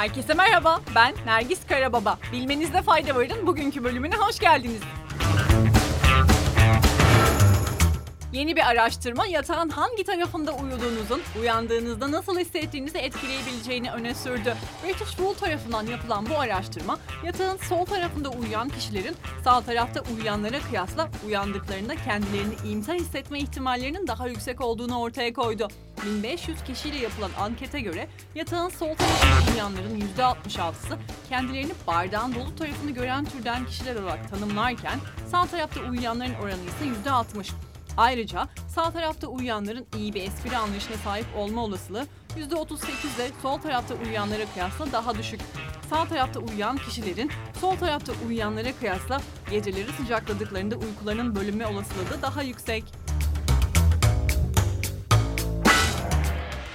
Herkese merhaba, ben Nergis Karababa. Bilmenizde fayda varın bugünkü bölümüne hoş geldiniz. Yeni bir araştırma yatağın hangi tarafında uyuduğunuzun uyandığınızda nasıl hissettiğinizi etkileyebileceğini öne sürdü. British Wool tarafından yapılan bu araştırma yatağın sol tarafında uyuyan kişilerin sağ tarafta uyuyanlara kıyasla uyandıklarında kendilerini iyimser hissetme ihtimallerinin daha yüksek olduğunu ortaya koydu. 1500 kişiyle yapılan ankete göre yatağın sol tarafında uyuyanların %66'sı kendilerini bardağın dolu tarafını gören türden kişiler olarak tanımlarken sağ tarafta uyuyanların oranı ise %60. Ayrıca sağ tarafta uyuyanların iyi bir espri anlayışına sahip olma olasılığı %38 de sol tarafta uyuyanlara kıyasla daha düşük. Sağ tarafta uyuyan kişilerin sol tarafta uyuyanlara kıyasla geceleri sıcakladıklarında uykularının bölünme olasılığı da daha yüksek.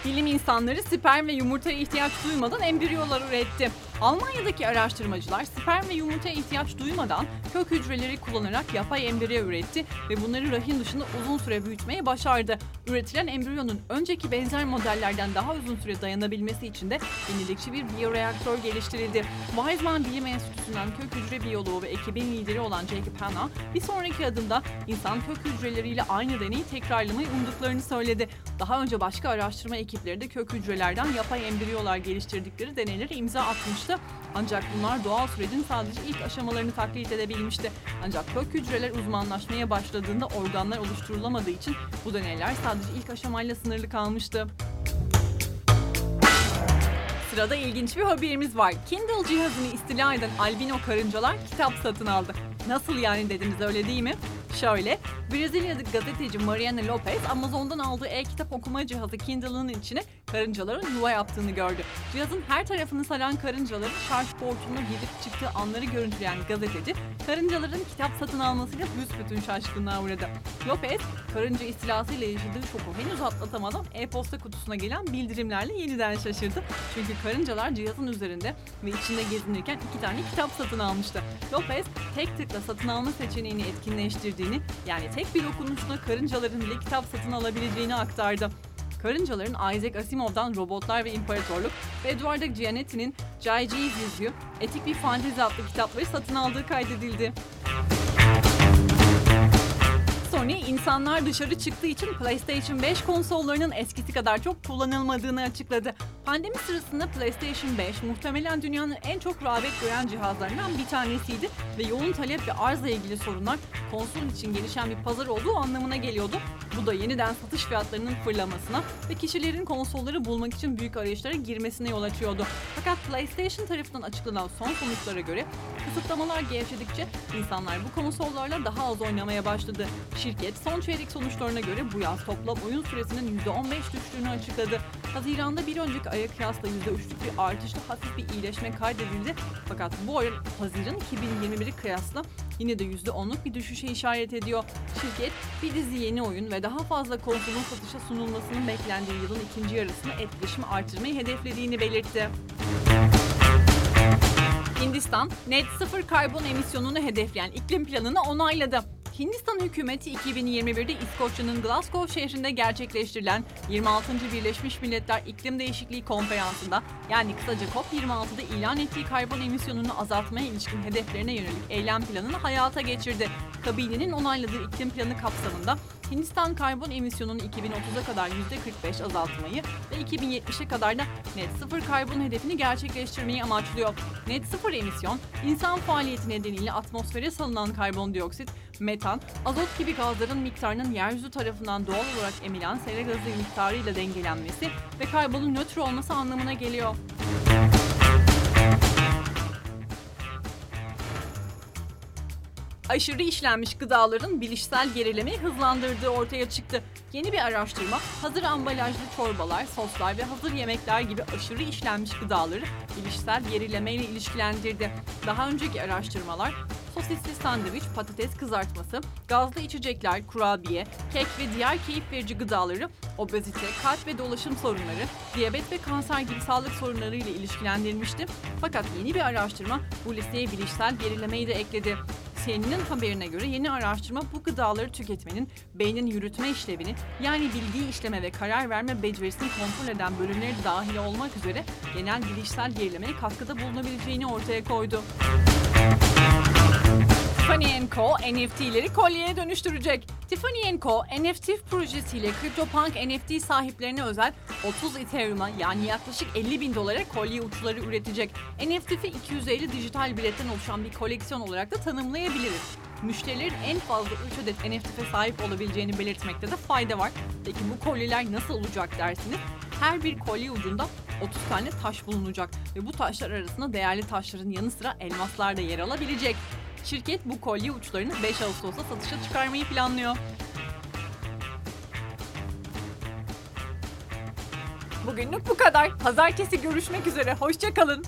Bilim insanları sperm ve yumurtaya ihtiyaç duymadan embriyolar üretti. Almanya'daki araştırmacılar sperm ve yumurtaya ihtiyaç duymadan kök hücreleri kullanarak yapay embriyo üretti ve bunları rahim dışında uzun süre büyütmeyi başardı. Üretilen embriyonun önceki benzer modellerden daha uzun süre dayanabilmesi için de yenilikçi bir biyoreaktör geliştirildi. Weizmann Bilim Enstitüsü'nden kök hücre biyoloğu ve ekibin lideri olan Jacob Hanna bir sonraki adımda insan kök hücreleriyle aynı deneyi tekrarlamayı umduklarını söyledi. Daha önce başka araştırma ekipleri de kök hücrelerden yapay embriyolar geliştirdikleri deneylere imza atmıştı. Ancak bunlar doğal sürecin sadece ilk aşamalarını taklit edebilmişti. Ancak kök hücreler uzmanlaşmaya başladığında organlar oluşturulamadığı için bu deneyler sadece ilk aşamayla sınırlı kalmıştı. Sırada ilginç bir haberimiz var. Kindle cihazını istila eden albino karıncalar kitap satın aldı. Nasıl yani dediniz öyle değil mi? Şöyle, Brezilya'da gazeteci Mariana Lopez Amazon'dan aldığı e-kitap okuma cihazı Kindle'ın içine karıncaların yuva yaptığını gördü. Cihazın her tarafını saran karıncaların şarj portuna girip çıktığı anları görüntüleyen gazeteci, karıncaların kitap satın almasıyla büsbütün şaşkınlığa uğradı. Lopez, karınca istilasıyla yaşadığı şoku henüz atlatamadan e-posta kutusuna gelen bildirimlerle yeniden şaşırdı. Çünkü karıncalar cihazın üzerinde ve içinde gezinirken iki tane kitap satın almıştı. Lopez, tek tıkla satın alma seçeneğini etkinleştirdiğini, yani tek bir dokunuşla karıncaların bile kitap satın alabileceğini aktardı. Karıncaların Isaac Asimov'dan Robotlar ve İmparatorluk ve Eduardo Gianetti'nin J.G. Yüzüğü, Etik Bir Fantezi adlı kitapları satın aldığı kaydedildi. Sony insanlar dışarı çıktığı için PlayStation 5 konsollarının eskisi kadar çok kullanılmadığını açıkladı. Pandemi sırasında PlayStation 5 muhtemelen dünyanın en çok rağbet gören cihazlarından bir tanesiydi ve yoğun talep ve arzla ilgili sorunlar konsol için gelişen bir pazar olduğu anlamına geliyordu. Bu da yeniden satış fiyatlarının fırlamasına ve kişilerin konsolları bulmak için büyük arayışlara girmesine yol açıyordu. Fakat PlayStation tarafından açıklanan son sonuçlara göre kısıtlamalar gevşedikçe insanlar bu konsollarla daha az oynamaya başladı. Şirket son çeyrek sonuçlarına göre bu yaz toplam oyun süresinin %15 düştüğünü açıkladı. Haziranda bir önceki aya kıyasla %3'lük bir artışla hafif bir iyileşme kaydedildi. Fakat bu ay Haziran 2021'i kıyasla yine de %10'luk bir düşüşe işaret ediyor. Şirket bir dizi yeni oyun ve daha fazla konsolun satışa sunulmasının beklendiği yılın ikinci yarısında etkileşimi artırmayı hedeflediğini belirtti. Hindistan, net sıfır karbon emisyonunu hedefleyen iklim planını onayladı. Hindistan hükümeti 2021'de İskoçya'nın Glasgow şehrinde gerçekleştirilen 26. Birleşmiş Milletler İklim Değişikliği Konferansı'nda yani kısaca COP26'da ilan ettiği karbon emisyonunu azaltmaya ilişkin hedeflerine yönelik eylem planını hayata geçirdi. Kabinenin onayladığı iklim planı kapsamında Hindistan karbon emisyonunu 2030'a kadar %45 azaltmayı ve 2070'e kadar da net sıfır karbon hedefini gerçekleştirmeyi amaçlıyor. Net sıfır emisyon, insan faaliyeti nedeniyle atmosfere salınan karbondioksit, metan, azot gibi gazların miktarının yeryüzü tarafından doğal olarak emilen sera gazı miktarıyla dengelenmesi ve karbonun nötr olması anlamına geliyor. aşırı işlenmiş gıdaların bilişsel gerilemeyi hızlandırdığı ortaya çıktı. Yeni bir araştırma hazır ambalajlı çorbalar, soslar ve hazır yemekler gibi aşırı işlenmiş gıdaları bilişsel gerilemeyle ilişkilendirdi. Daha önceki araştırmalar sosisli sandviç, patates kızartması, gazlı içecekler, kurabiye, kek ve diğer keyif verici gıdaları obezite, kalp ve dolaşım sorunları, diyabet ve kanser gibi sağlık sorunları ile ilişkilendirilmişti. Fakat yeni bir araştırma bu listeye bilişsel gerilemeyi de ekledi. CNN'in haberine göre yeni araştırma bu gıdaları tüketmenin beynin yürütme işlevini yani bilgi işleme ve karar verme becerisini kontrol eden bölümleri dahil olmak üzere genel bilişsel gerilemeye katkıda bulunabileceğini ortaya koydu. Tiffany Co. NFT'leri kolyeye dönüştürecek. Tiffany Co. NFT projesiyle CryptoPunk NFT sahiplerine özel 30 Ethereum'a yani yaklaşık 50 bin dolara kolye uçları üretecek. NFT'yi 250 dijital biletten oluşan bir koleksiyon olarak da tanımlayabiliriz. Müşterilerin en fazla 3 adet NFT'ye sahip olabileceğini belirtmekte de fayda var. Peki bu kolyeler nasıl olacak dersiniz? Her bir kolye ucunda 30 tane taş bulunacak ve bu taşlar arasında değerli taşların yanı sıra elmaslar da yer alabilecek. Şirket bu kolye uçlarını 5 Ağustos'ta satışa çıkarmayı planlıyor. Bugünlük bu kadar. Pazartesi görüşmek üzere. Hoşçakalın.